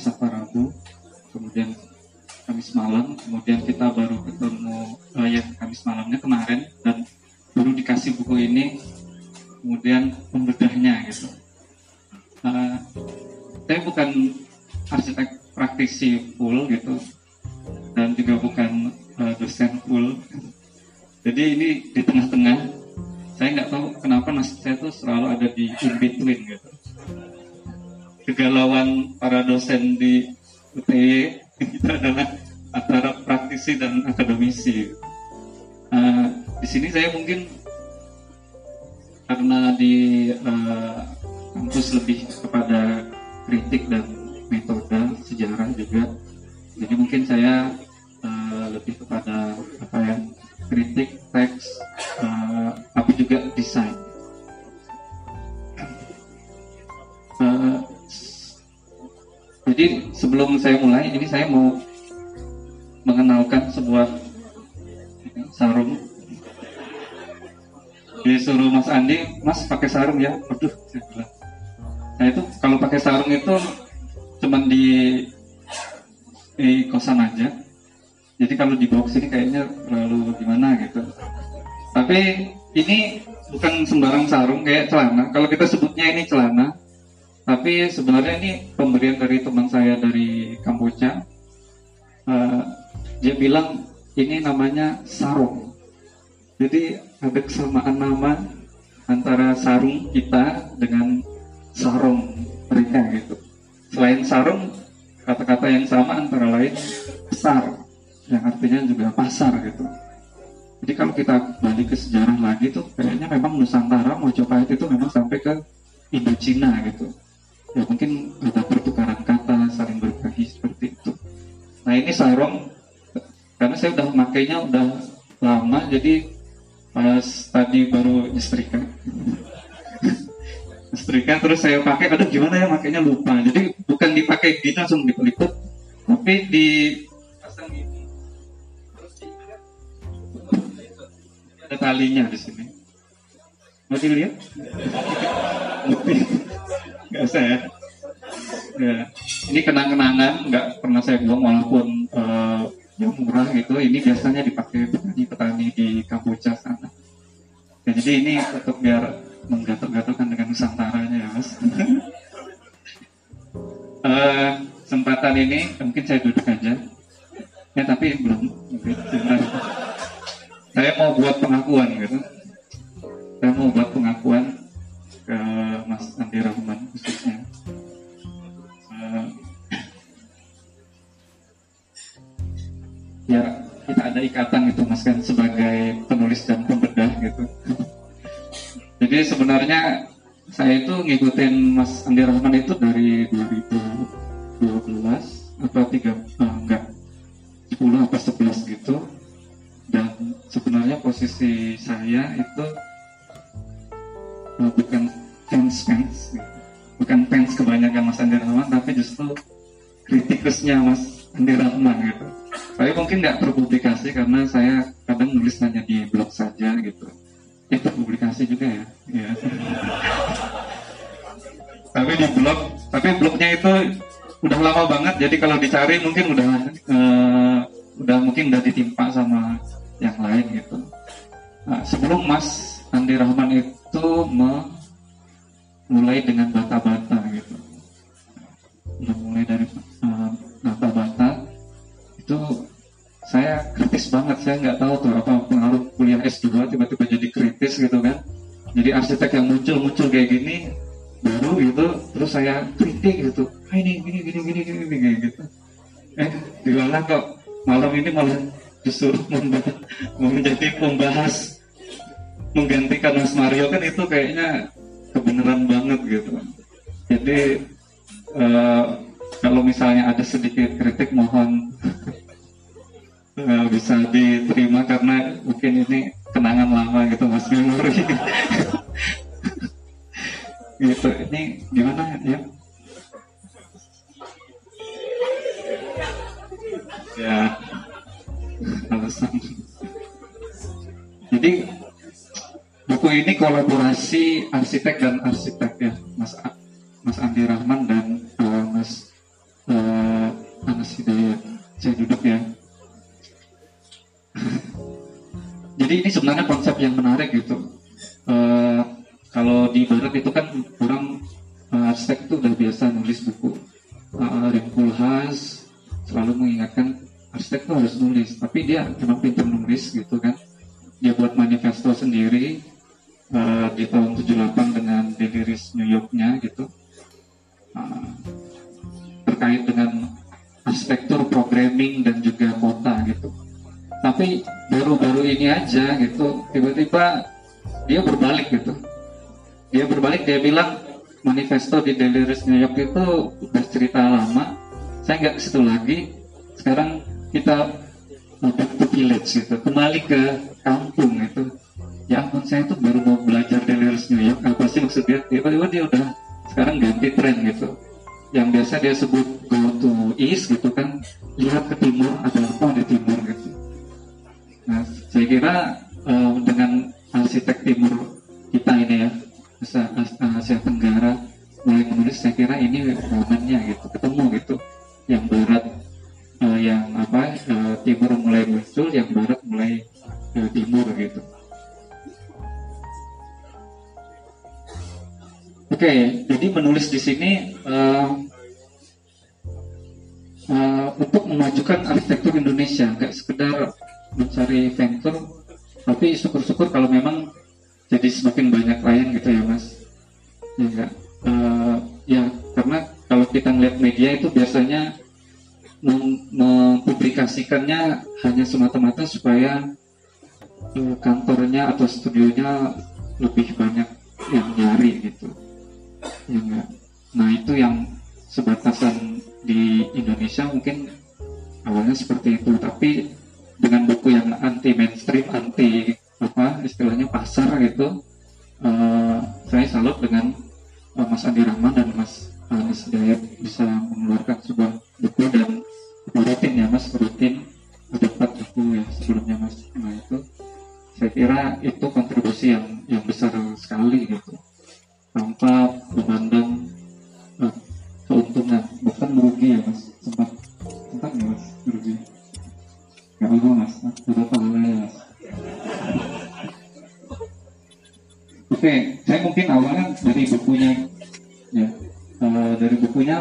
Kamis apa Rabu, kemudian Kamis malam, kemudian kita baru ketemu uh, ya Kamis malamnya kemarin lebih kepada apa ya kritik teks, uh, tapi juga desain. Uh, jadi sebelum saya mulai, ini saya mau mengenalkan sebuah sarung. Disuruh Mas Andi, Mas pakai sarung ya. Waduh, saya bilang. Nah itu kalau pakai sarung itu cuman di di kosan aja. Jadi kalau di box ini kayaknya terlalu gimana gitu. Tapi ini bukan sembarang sarung kayak celana. Kalau kita sebutnya ini celana, tapi sebenarnya ini pemberian dari teman saya dari Kamboja. Uh, dia bilang ini namanya sarung. Jadi ada kesamaan nama antara sarung kita dengan sarung mereka gitu. Selain sarung, kata-kata yang sama antara lain artinya juga pasar gitu. Jadi kalau kita balik ke sejarah lagi tuh kayaknya memang Nusantara Mojopahit itu memang sampai ke Indochina gitu. Ya mungkin ada pertukaran kata, saling berbagi seperti itu. Nah ini sarung karena saya udah makainya udah lama jadi pas tadi baru nyetrika nyetrika terus saya pakai aduh gimana ya makainya lupa jadi bukan dipakai gitu langsung dipeliput tapi di ada talinya di sini. Mau dilihat nggak usah ya. Ya. Ini kenang-kenangan nggak pernah saya buang walaupun uh, yang murah gitu ini biasanya dipakai petani-petani di Kamboja sana. Ya, jadi ini untuk biar menggatal-gatalkan dengan Nusantaranya ya mas. Uh, kesempatan ini mungkin saya duduk aja. Ya tapi belum. Mungkin saya mau buat pengakuan gitu. Saya mau buat pengakuan ke Mas Andi Rahman khususnya. Uh, ya kita ada ikatan gitu mas kan sebagai penulis dan pembedah gitu. Jadi sebenarnya saya itu ngikutin Mas Andi Rahman itu dari 2012 atau 3 uh, enggak 10 apa 11 gitu dan sebenarnya posisi saya itu uh, bukan fans fans gitu. bukan fans kebanyakan Mas Andi Rahman tapi justru kritikusnya Mas Andi Rahman gitu tapi mungkin nggak terpublikasi karena saya kadang nulis hanya di blog saja gitu ya terpublikasi juga ya, ya. tapi di blog tapi blognya itu udah lama banget jadi kalau dicari mungkin udah uh, udah mungkin udah ditimpa sama yang lain gitu. Nah, sebelum Mas Andi Rahman itu mulai dengan bata-bata gitu. Udah mulai dari uh, bata-bata itu saya kritis banget. Saya nggak tahu tuh apa pengaruh kuliah S2 tiba-tiba jadi kritis gitu kan. Jadi arsitek yang muncul-muncul kayak gini baru gitu terus saya kritik gitu. Ah, ini gini gini gini gini gini gitu. Eh di mana kok. Malam ini malah justru menjadi pembahas menggantikan Mas Mario kan itu kayaknya kebenaran banget gitu jadi uh, kalau misalnya ada sedikit kritik mohon uh, bisa diterima karena mungkin ini kenangan lama gitu mas memori. Gitu. Ini gimana ya? Ya alasan. Jadi buku ini kolaborasi arsitek dan arsitek ya mas Mas Andi Rahman dan uh, Mas uh, Anas Hidayat. Saya duduk ya. Jadi ini sebenarnya konsep yang menarik gitu. Uh, kalau di barat itu kan orang uh, arsitek itu udah biasa nulis buku. Uh, Rimkulhas selalu mengingatkan arsitek itu harus nulis tapi dia memang pintar nulis gitu kan. Dia buat manifesto sendiri uh, di tahun 78 dengan Deliris New Yorknya gitu. Uh, terkait dengan arsitektur programming dan juga kota gitu. Tapi baru-baru ini aja gitu tiba-tiba dia berbalik gitu. Dia berbalik dia bilang manifesto di Deliris New York itu udah cerita lama. Saya nggak ke situ lagi. Sekarang kita back to village gitu. Kembali ke kampung itu. Ya ampun saya tuh baru mau belajar Delirious New York. Apa sih maksudnya? Tiba-tiba dia udah sekarang ganti tren gitu. Yang biasa dia sebut go to east gitu kan lihat ke timur ada apa di timur gitu. Nah saya kira uh, dengan arsitek timur kita ini ya Asia, Asia Tenggara mulai menulis saya kira ini momennya gitu ketemu gitu. Yang barat yang apa uh, timur mulai muncul yang barat mulai uh, timur gitu. Oke, okay, jadi menulis di sini uh, uh, untuk memajukan arsitektur Indonesia, nggak sekedar mencari venture, tapi syukur-syukur kalau memang jadi semakin banyak klien gitu ya mas, ya uh, ya karena kalau kita ngeliat media itu biasanya mempublikasikannya hanya semata-mata supaya uh, kantornya atau studionya lebih banyak yang nyari gitu. Ya enggak? Nah itu yang sebatasan di Indonesia mungkin awalnya seperti itu. Tapi dengan buku yang anti mainstream anti apa istilahnya pasar gitu uh, saya salut dengan uh, Mas Andi Rahman dan Mas Anies Dayat bisa mengeluarkan sebuah buku dan rutin ya Mas rutin. Ada empat buku ya sebelumnya Mas nah itu. Saya kira itu kontribusi yang yang besar sekali gitu. Tanpa memandang uh, keuntungan. Bukan merugi ya mas. Sempat sempat nggak mas merugi. Nggak apa mas. Tahu ya mas. Oke saya mungkin awalnya dari bukunya ya uh, dari bukunya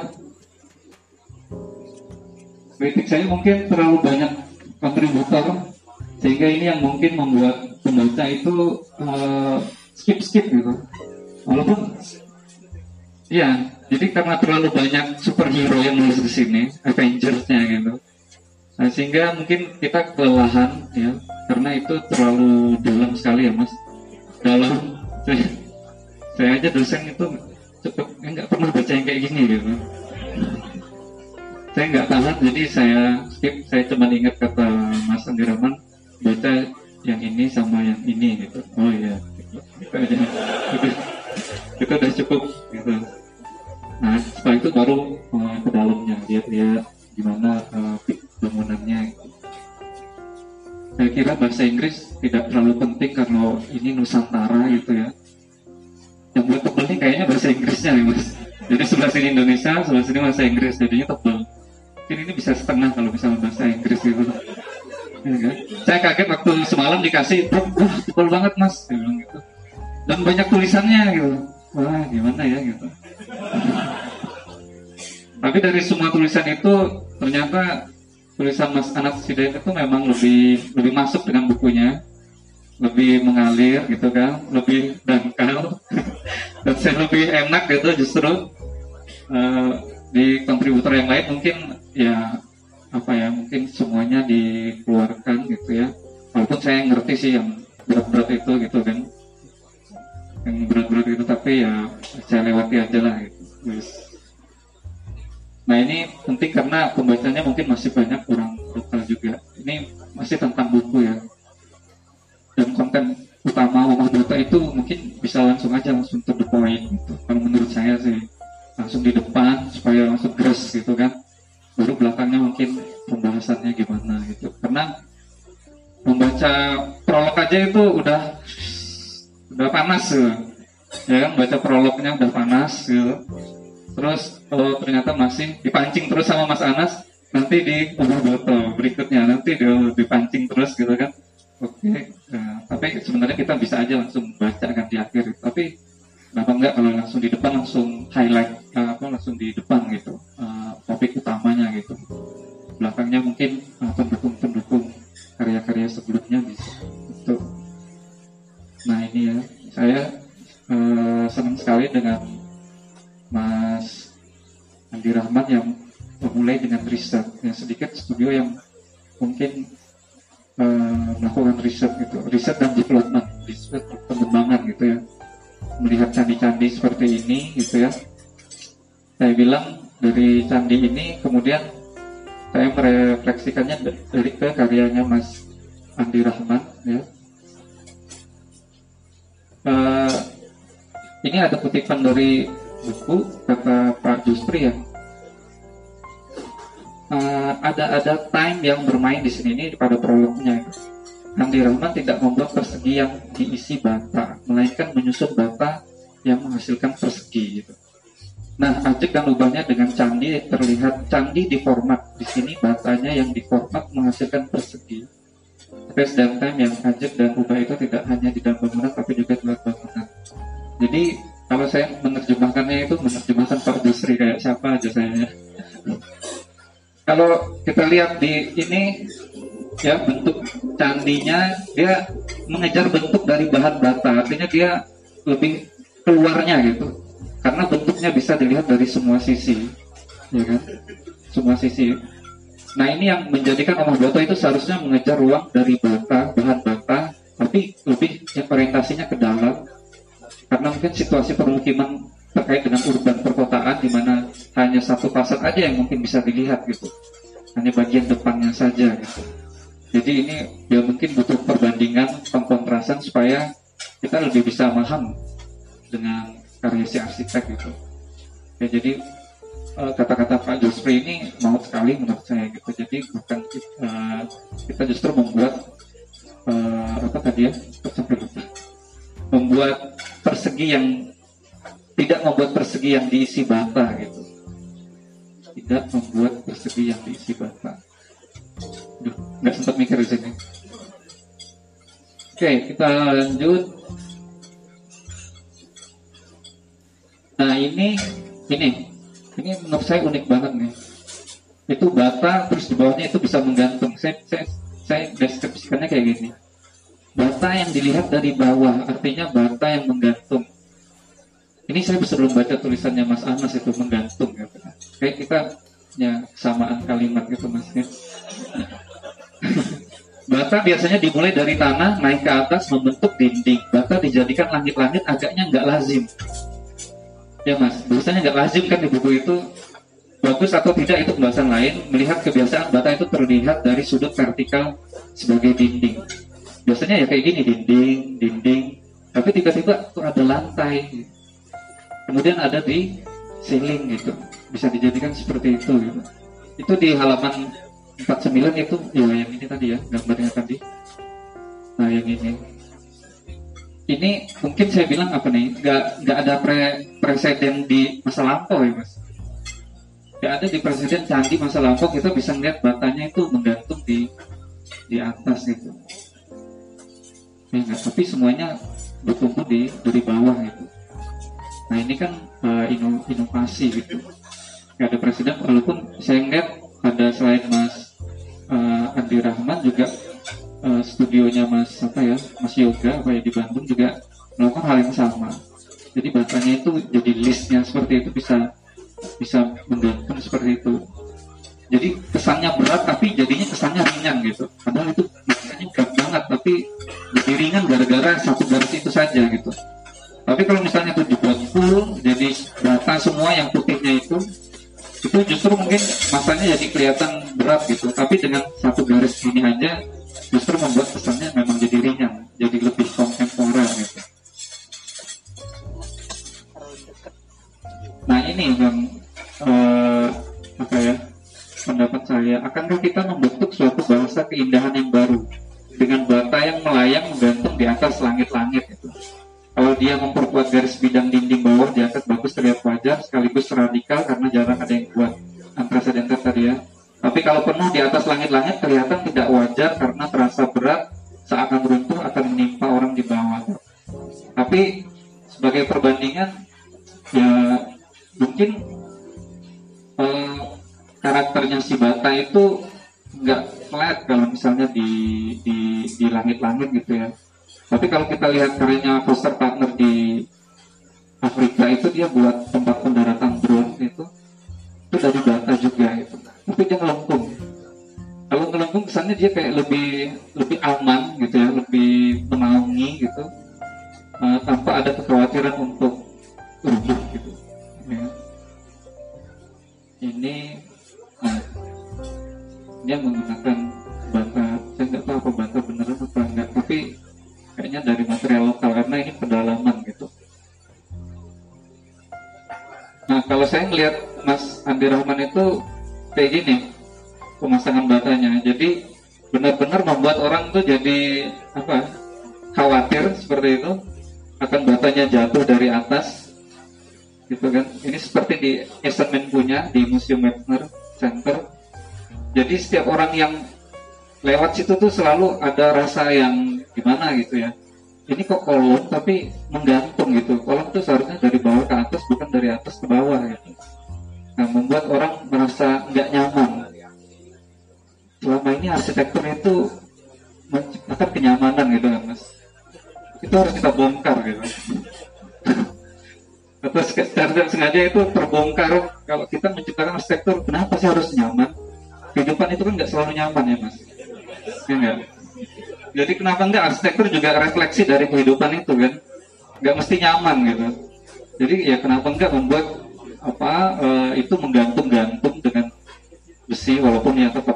kritik saya mungkin terlalu banyak kontributor sehingga ini yang mungkin membuat pembaca itu uh, skip skip gitu. Walaupun ya jadi karena terlalu banyak superhero yang nulis di sini Avengers-nya gitu. Nah, sehingga mungkin kita kelelahan ya karena itu terlalu dalam sekali ya mas. Dalam saya, saya aja dosen itu cepet nggak pernah baca yang kayak gini gitu saya nggak tahan jadi saya skip. Saya cuma ingat kata Mas Andi Rahman baca yang ini sama yang ini gitu. Oh iya. Gitu aja. Itu udah cukup gitu. Nah setelah itu baru uh, ke dalamnya lihat-lihat gimana uh, bangunannya. Gitu. saya kira bahasa Inggris tidak terlalu penting karena ini Nusantara gitu ya. Yang buat tebel ini kayaknya bahasa Inggrisnya nih mas. Jadi sebelah sini Indonesia sebelah sini bahasa Inggris jadinya tebel mungkin ini bisa setengah kalau misalnya bahasa Inggris gitu. Ya, kan? saya kaget waktu semalam dikasih wah tebel banget mas. Bilang gitu. Dan banyak tulisannya gitu. Wah gimana ya gitu. Tapi dari semua tulisan itu ternyata tulisan Mas Anas Hidayat itu memang lebih lebih masuk dengan bukunya. Lebih mengalir gitu kan. Lebih dangkal. Dan saya lebih enak gitu justru uh, di kontributor yang lain. Mungkin ya apa ya mungkin semuanya dikeluarkan gitu ya walaupun saya ngerti sih yang berat-berat itu gitu kan yang berat-berat itu tapi ya saya lewati aja lah gitu. Nah ini penting karena pembacanya mungkin masih banyak orang lokal juga. Ini masih tentang buku ya. Dan konten utama rumah duta itu mungkin bisa langsung aja langsung to the point gitu. Kalau menurut saya sih langsung di depan supaya langsung gres gitu kan. Baru belakangnya mungkin pembahasannya gimana gitu. Karena membaca prolog aja itu udah udah panas ya, ya kan baca prolognya udah panas gitu. Terus oh ternyata masih dipancing terus sama Mas Anas nanti di ubah botol berikutnya nanti di, dipancing terus gitu kan. Oke nah, tapi sebenarnya kita bisa aja langsung baca kan di akhir. Tapi kenapa enggak kalau langsung di depan langsung highlight uh, apa langsung di depan gitu uh, topik utamanya gitu. Belakangnya mungkin uh, pendukung-pendukung karya-karya sebelumnya bisa itu nah ini ya. Saya uh, senang sekali dengan Mas Andi Rahman yang memulai dengan riset. Yang sedikit studio yang mungkin uh, melakukan riset gitu. Riset dan development riset pengembangan gitu ya melihat candi-candi seperti ini gitu ya. Saya bilang dari candi ini kemudian saya merefleksikannya dari ke karyanya Mas Andi Rahman ya. Uh, ini ada kutipan dari buku kata Pak Justri ya. Uh, ada ada time yang bermain di sini ini pada prolognya. Rahman tidak membuat persegi yang diisi bata, melainkan menyusun bata yang menghasilkan persegi gitu. Nah, ajak dan ubahnya dengan candi terlihat candi di format di sini batanya yang di format menghasilkan persegi. Space dan time yang ajak dan ubah itu tidak hanya di dalam bangunan tapi juga di luar bangunan. Jadi kalau saya menerjemahkannya itu menerjemahkan Pak Dusri kayak siapa aja saya kalau kita lihat di ini ya bentuk candinya dia mengejar bentuk dari bahan bata artinya dia lebih keluarnya gitu. Karena bentuknya bisa dilihat dari semua sisi ya kan? Semua sisi. Nah ini yang menjadikan rumah bata itu seharusnya mengejar ruang dari bata bahan bata tapi lebih ya, orientasinya ke dalam. Karena mungkin situasi permukiman terkait dengan urban perkotaan di mana hanya satu pasar aja yang mungkin bisa dilihat gitu. Hanya bagian depannya saja gitu jadi ini ya mungkin butuh perbandingan pengkontrasan supaya kita lebih bisa paham dengan karya si arsitek gitu. Ya jadi eh, kata-kata Pak Justru ini mau sekali menurut saya gitu. Jadi bukan uh, kita justru membuat uh, apa tadi ya? Membuat persegi yang tidak membuat persegi yang diisi bata gitu. Tidak membuat persegi yang diisi bata Duh, nggak sempat mikir di sini. Oke kita lanjut. Nah ini ini ini menurut saya unik banget nih. Itu bata terus di bawahnya itu bisa menggantung. Saya saya saya deskripsikannya kayak gini. Bata yang dilihat dari bawah artinya bata yang menggantung. Ini saya belum baca tulisannya Mas Anas itu menggantung ya. Kayak kita ya samaan kalimat gitu Mas ya. Bata biasanya dimulai dari tanah naik ke atas membentuk dinding. Bata dijadikan langit-langit agaknya nggak lazim. Ya Mas, biasanya nggak lazim kan di buku itu bagus atau tidak itu pembahasan lain. Melihat kebiasaan bata itu terlihat dari sudut vertikal sebagai dinding. Biasanya ya kayak gini dinding, dinding. Tapi tiba-tiba ada lantai kemudian ada di ceiling gitu bisa dijadikan seperti itu gitu. itu di halaman 49 itu ya yang ini tadi ya gambarnya tadi. Nah yang ini. Ini mungkin saya bilang apa nih nggak nggak ada pre presiden di masa lampau ya mas. Nggak ada di presiden candi masa lampau kita bisa melihat batanya itu menggantung di di atas gitu. Ya enggak tapi semuanya bertumbuh di dari bawah gitu. Nah ini kan uh, inovasi gitu. Gak ada presiden, walaupun saya ngeliat ada selain Mas uh, Andi Rahman juga uh, studionya Mas apa ya, Mas Yoga apa ya di Bandung juga melakukan hal yang sama. Jadi bahasanya itu jadi listnya seperti itu bisa bisa menggantung seperti itu. Jadi kesannya berat tapi jadinya kesannya ringan gitu. Padahal itu bahasanya berat banget tapi jadi ringan gara-gara satu garis itu saja gitu. Tapi kalau misalnya itu dibuat full, jadi data semua yang putihnya itu, justru mungkin masanya jadi kelihatan berat gitu. Tapi dengan satu garis ini aja, justru membuat kesannya memang jadi ringan, jadi lebih kontemporer gitu. Nah ini yang uh, apa ya pendapat saya. Akankah kita membentuk suatu bangsa keindahan yang baru dengan bata yang melayang menggantung di atas langit-langit itu? Kalau dia memperkuat garis bidang dinding bawah diangkat bagus terlihat wajar sekaligus radikal karena jarang ada yang buat unprecedented tadi ya. Tapi kalau penuh di atas langit-langit kelihatan tidak wajar karena terasa berat seakan runtuh akan menimpa orang di bawah. Tapi sebagai perbandingan ya mungkin eh, karakternya si bata itu nggak flat kalau misalnya di di di langit-langit gitu ya. Tapi kalau kita lihat karyanya Foster Partner di Afrika itu dia buat tempat pendaratan drone itu. Itu dari data juga itu. Tapi dia ngelengkung. Kalau ngelengkung kesannya dia kayak lebih lebih aman gitu ya lebih menaungi gitu. Uh, tanpa ada kekhawatiran untuk rubuh gitu. Ya. ini nah, dia menggunakan bata. Saya nggak tahu apa bata beneran atau enggak tapi kayaknya dari material lokal karena ini pedalaman gitu Nah kalau saya melihat Mas Andi Rahman itu kayak gini pemasangan batanya. Jadi benar-benar membuat orang tuh jadi apa khawatir seperti itu akan batanya jatuh dari atas gitu kan. Ini seperti di Esenmen punya di Museum Metzner Center. Jadi setiap orang yang lewat situ tuh selalu ada rasa yang gimana gitu ya. Ini kok kolom tapi menggantung gitu. Kolom itu seharusnya dari bawah ke atas bukan dari atas ke bawah gitu. Nah membuat orang merasa nggak nyaman. Selama ini arsitektur itu menciptakan kenyamanan gitu kan mas. Itu harus kita bongkar gitu. Atau secara sengaja itu terbongkar. Kalau kita menciptakan arsitektur kenapa sih harus nyaman? Kehidupan itu kan nggak selalu nyaman ya mas. Ya enggak jadi kenapa enggak arsitektur juga refleksi dari kehidupan itu kan? Nggak mesti nyaman gitu. Jadi ya kenapa enggak membuat apa e, itu menggantung-gantung dengan besi walaupun tetap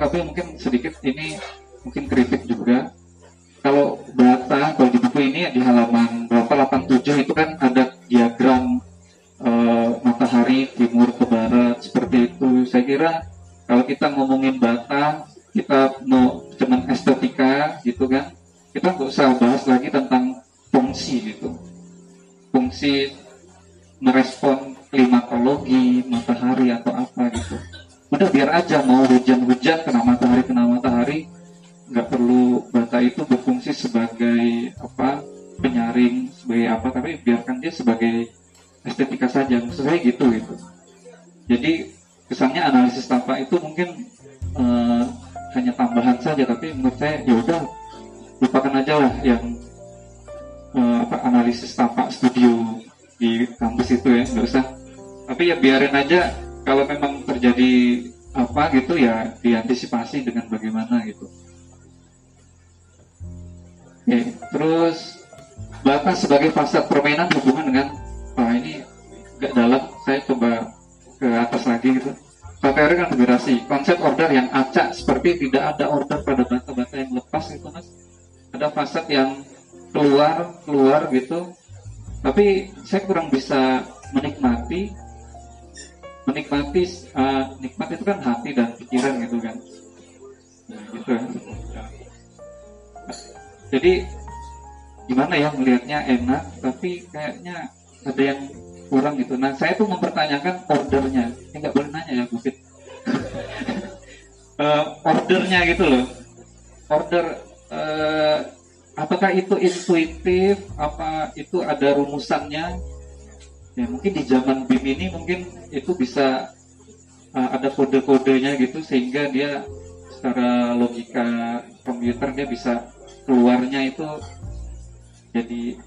tapi mungkin sedikit ini mungkin kritik matahari nggak perlu bata itu berfungsi sebagai apa penyaring sebagai apa tapi biarkan dia sebagai estetika saja. Maksud saya gitu gitu. Jadi kesannya analisis tapak itu mungkin uh, hanya tambahan saja tapi menurut saya ya udah lupakan aja lah yang uh, apa analisis tapak studio di kampus itu ya nggak usah. Tapi ya biarin aja kalau memang terjadi apa gitu ya diantisipasi dengan bagaimana gitu. Oke, terus batas sebagai fasad permainan hubungan dengan wah ini gak dalam saya coba ke atas lagi gitu. Teori konfigurasi konsep order yang acak seperti tidak ada order pada bata-bata yang lepas itu mas. Ada fasad yang keluar keluar gitu. Tapi saya kurang bisa menikmati menikmati uh, nikmat itu kan hati dan pikiran gitu kan. Nah, gitu jadi gimana ya melihatnya enak tapi kayaknya ada yang kurang gitu. Nah saya tuh mempertanyakan ordernya. Ini nggak boleh nanya ya Bukit uh, ordernya gitu loh. Order uh, apakah itu intuitif? Apa itu ada rumusannya ya mungkin di zaman BIM ini mungkin itu bisa uh, ada kode-kodenya gitu sehingga dia secara logika komputer dia bisa keluarnya itu jadi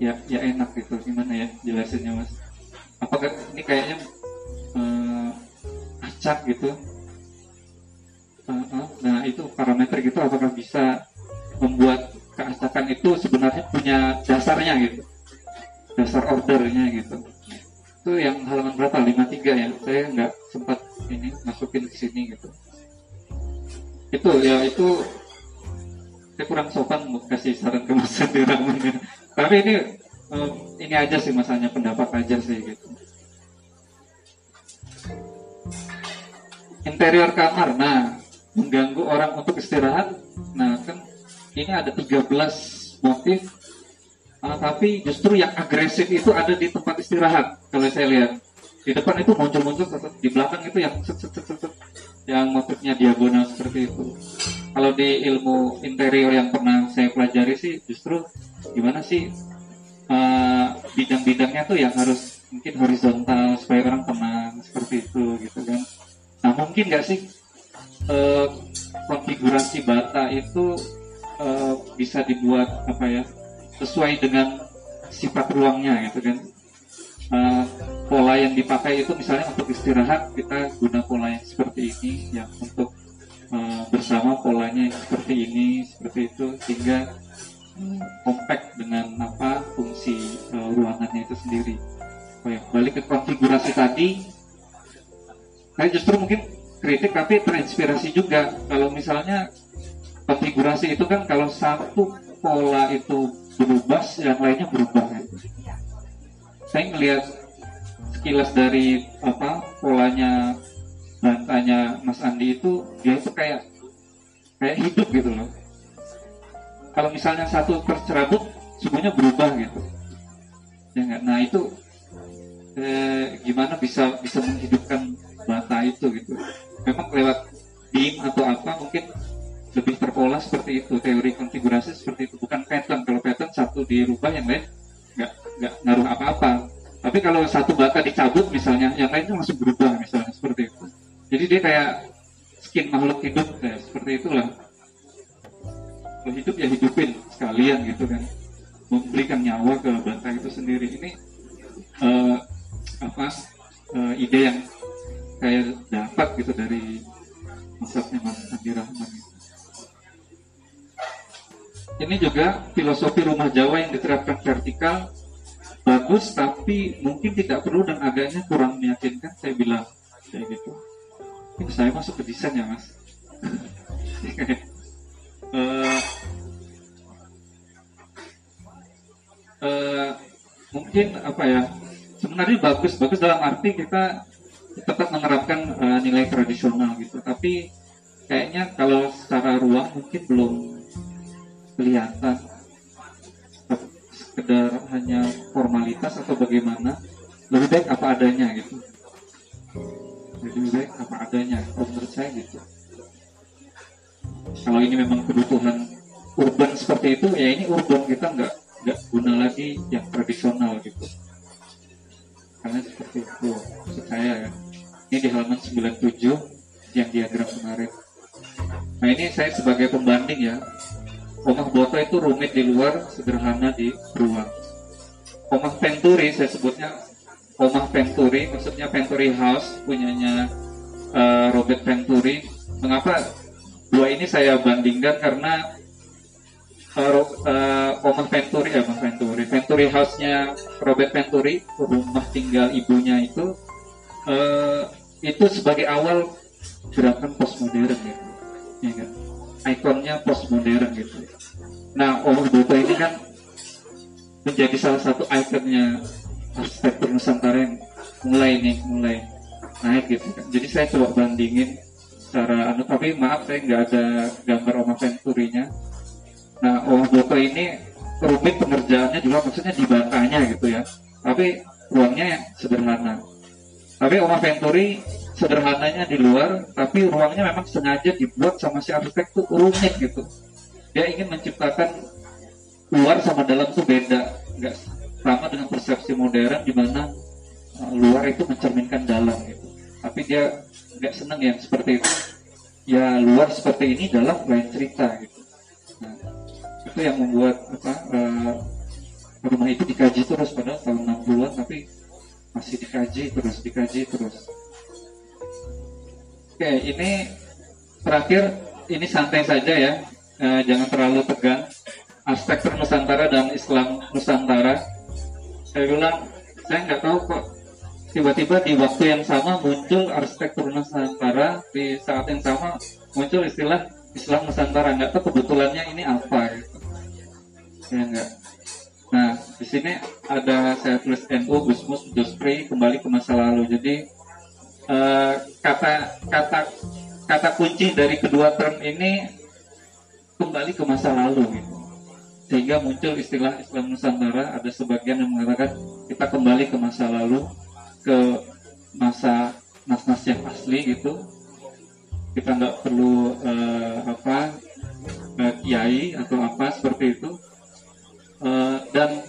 ya ya enak gitu. Gimana ya jelasinnya mas? Apakah ini kayaknya uh, acak gitu? Uh, uh, nah itu parameter gitu apakah bisa membuat keacakan itu sebenarnya punya dasarnya gitu dasar ordernya gitu itu yang halaman berapa 53 ya saya nggak sempat ini masukin ke sini gitu itu ya itu saya kurang sopan mau kasih saran ke Mas Andi ya. Tapi ini um, ini aja sih masanya pendapat aja sih gitu. Interior kamar, nah mengganggu orang untuk istirahat. Nah kan ini ada 13 motif, uh, tapi justru yang agresif itu ada di tempat istirahat kalau saya lihat. Di depan itu muncul-muncul, di belakang itu yang set, set, set, set, yang motifnya diagonal seperti itu. Kalau di ilmu interior yang pernah saya pelajari sih justru gimana sih uh, bidang-bidangnya tuh yang harus mungkin horizontal supaya orang tenang seperti itu gitu kan nah mungkin nggak sih uh, konfigurasi bata itu uh, bisa dibuat apa ya sesuai dengan sifat ruangnya gitu kan. Uh, pola yang dipakai itu misalnya untuk istirahat kita guna pola yang seperti ini yang untuk uh, bersama polanya yang seperti ini seperti itu sehingga compact dengan apa fungsi uh, ruangannya itu sendiri. Oh ya, balik ke konfigurasi tadi, saya justru mungkin kritik tapi terinspirasi juga. Kalau misalnya konfigurasi itu kan kalau satu pola itu berubah, yang lainnya berubah. Ya. Saya melihat sekilas dari apa polanya bantanya Mas Andi itu dia itu kayak kayak hidup gitu loh kalau misalnya satu tercerabut semuanya berubah gitu ya enggak nah itu eh, gimana bisa bisa menghidupkan bata itu gitu memang lewat beam atau apa mungkin lebih terpola seperti itu teori konfigurasi seperti itu. Bukan pattern. Kalau pattern satu dirubah yang lain nggak nggak ngaruh apa-apa. Tapi kalau satu bata dicabut misalnya yang lainnya masih berubah misalnya seperti itu. Jadi dia kayak skin makhluk hidup ya, seperti itulah. Kalau hidup ya hidupin sekalian gitu kan. Memberikan nyawa ke banteng itu sendiri. Ini uh, apa uh, ide yang saya dapat gitu dari masaknya Mas Andi Rahman ini juga filosofi rumah Jawa yang diterapkan vertikal bagus tapi mungkin tidak perlu dan agaknya kurang meyakinkan saya bilang. Kayak gitu. Ini saya masuk ke desain ya mas. Uh, uh, mungkin apa ya sebenarnya bagus bagus dalam arti kita tetap menerapkan uh, nilai tradisional gitu. Tapi kayaknya kalau secara ruang mungkin belum kelihatan. Sekedar hanya formalitas atau bagaimana? Lebih baik apa adanya gitu. Lebih baik apa adanya menurut saya gitu. Kalau ini memang kebutuhan urban seperti itu ya ini urban kita nggak nggak guna lagi yang tradisional gitu. Karena seperti itu maksud saya ya. Ini di halaman 97 yang diagram kemarin. Nah ini saya sebagai pembanding ya Omah Boto itu rumit di luar, sederhana di ruang. Omah Venturi saya sebutnya Omah Venturi, maksudnya Venturi House punyanya uh, Robert Venturi. Mengapa dua ini saya bandingkan karena uh, uh, Omah Venturi ya, Omah Venturi, Venturi House-nya Robert Venturi, rumah tinggal ibunya itu uh, itu sebagai awal gerakan postmodern gitu, ya kan? Ikonnya postmodern gitu. Nah, Omah Boto ini kan menjadi salah satu ikonnya arsitektur Nusantara yang mulai nih, mulai naik gitu kan. Jadi saya coba bandingin secara anu tapi maaf saya nggak ada gambar Oma Venturinya nah Oma Boto ini rumit pengerjaannya juga maksudnya di batanya gitu ya tapi ruangnya sederhana tapi Oma Venturi sederhananya di luar tapi ruangnya memang sengaja dibuat sama si arsitek tuh rumit gitu. Dia ingin menciptakan luar sama dalam tuh beda. Nggak sama dengan persepsi modern di mana uh, luar itu mencerminkan dalam gitu. Tapi dia nggak seneng yang seperti itu. Ya luar seperti ini dalam lain cerita gitu. Nah, itu yang membuat apa uh, rumah itu dikaji terus pada tahun 60-an tapi masih dikaji terus dikaji terus oke ini terakhir ini santai saja ya. Uh, jangan terlalu tegang. Arsitektur Nusantara dan Islam Nusantara. Saya bilang saya nggak tahu kok tiba-tiba di waktu yang sama muncul arsitektur Nusantara di saat yang sama muncul istilah Islam Nusantara. Nggak tahu kebetulannya ini apa gitu ya enggak nah di sini ada saya tulis NU Gusmus Jospri kembali ke masa lalu. Jadi uh, kata kata kata kunci dari kedua term ini kembali ke masa lalu gitu. Sehingga muncul istilah Islam Nusantara ada sebagian yang mengatakan kita kembali ke masa lalu ke masa nas-nas yang asli gitu. Kita nggak perlu uh, apa uh, kiai atau apa seperti itu. Uh, dan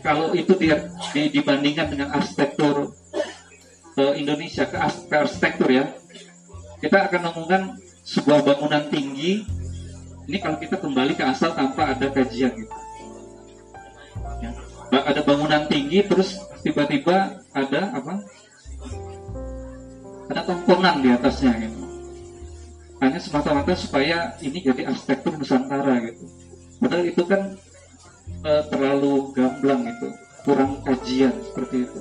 kalau itu dia di, dibandingkan dengan arsitektur uh, Indonesia ke, ke arsitektur ya kita akan menemukan sebuah bangunan tinggi ini kalau kita kembali ke asal tanpa ada kajian gitu ya. ada bangunan tinggi terus tiba-tiba ada apa ada tongkongan di atasnya gitu hanya semata-mata supaya ini jadi arsitektur Nusantara gitu. Padahal itu kan e, terlalu gamblang itu, kurang kajian seperti itu.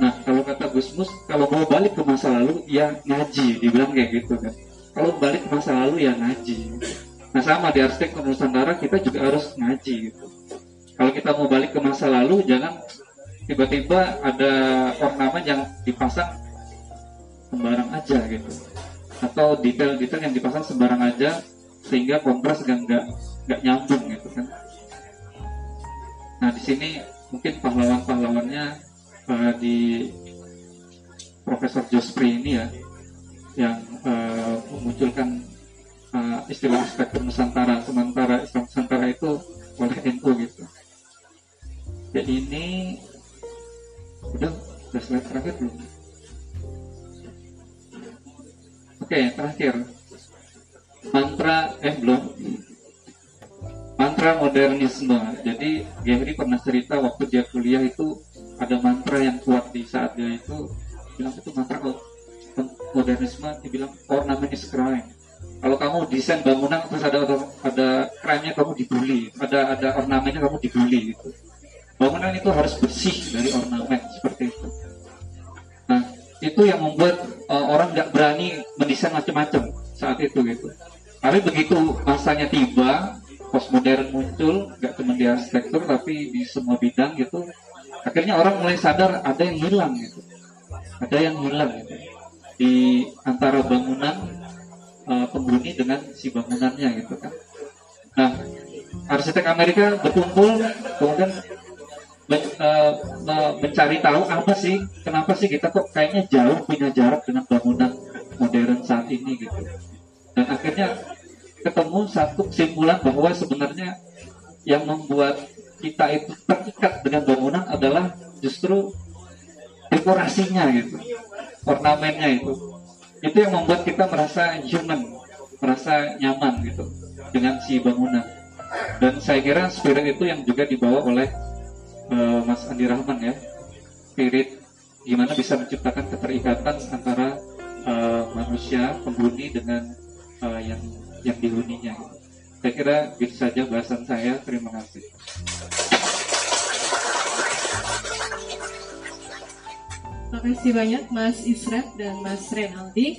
Nah kalau kata Gusmus, kalau mau balik ke masa lalu ya ngaji, dibilang kayak gitu kan. Kalau balik ke masa lalu ya ngaji. Nah sama di arsitektur Nusantara kita juga harus ngaji gitu. Kalau kita mau balik ke masa lalu jangan tiba-tiba ada ornamen yang dipasang sembarang aja gitu atau detail-detail yang dipasang sembarang aja sehingga kontras nggak nggak nyambung gitu kan nah di sini mungkin pahlawan-pahlawannya uh, di Profesor Jospri ini ya yang uh, memunculkan uh, istilah spektrum Nusantara sementara Islam Nusantara itu oleh NU gitu jadi ini udah udah slide terakhir belum Oke, terakhir. Mantra eh belum. Mantra modernisme. Jadi Gehry pernah cerita waktu dia kuliah itu ada mantra yang kuat di saat dia itu bilang itu mantra modernisme dibilang ornament is crime. Kalau kamu desain bangunan terus ada ada crime-nya kamu dibully, ada ada ornamennya kamu dibully gitu. Bangunan itu harus bersih dari ornamen seperti itu. Nah, itu yang membuat uh, orang nggak berani mendesain macam-macam saat itu gitu. Tapi begitu masanya tiba, postmodern muncul, nggak cuma di arsitektur tapi di semua bidang gitu. Akhirnya orang mulai sadar ada yang hilang gitu, ada yang hilang gitu. Di antara bangunan uh, penghuni dengan si bangunannya gitu kan. Nah, arsitek Amerika berkumpul, kemudian men, uh, mencari tahu apa sih kenapa sih kita kok kayaknya jauh punya jarak dengan bangunan modern saat ini gitu. Dan akhirnya ketemu satu kesimpulan bahwa sebenarnya yang membuat kita itu terikat dengan bangunan adalah justru dekorasinya gitu ornamennya itu. Itu yang membuat kita merasa human merasa nyaman gitu dengan si bangunan. Dan saya kira spirit itu yang juga dibawa oleh uh, Mas Andi Rahman ya. Spirit gimana bisa menciptakan keterikatan antara uh, manusia penghuni dengan uh, yang yang dihuninya saya kira itu saja bahasan saya terima kasih Terima kasih banyak Mas Isret dan Mas Renaldi.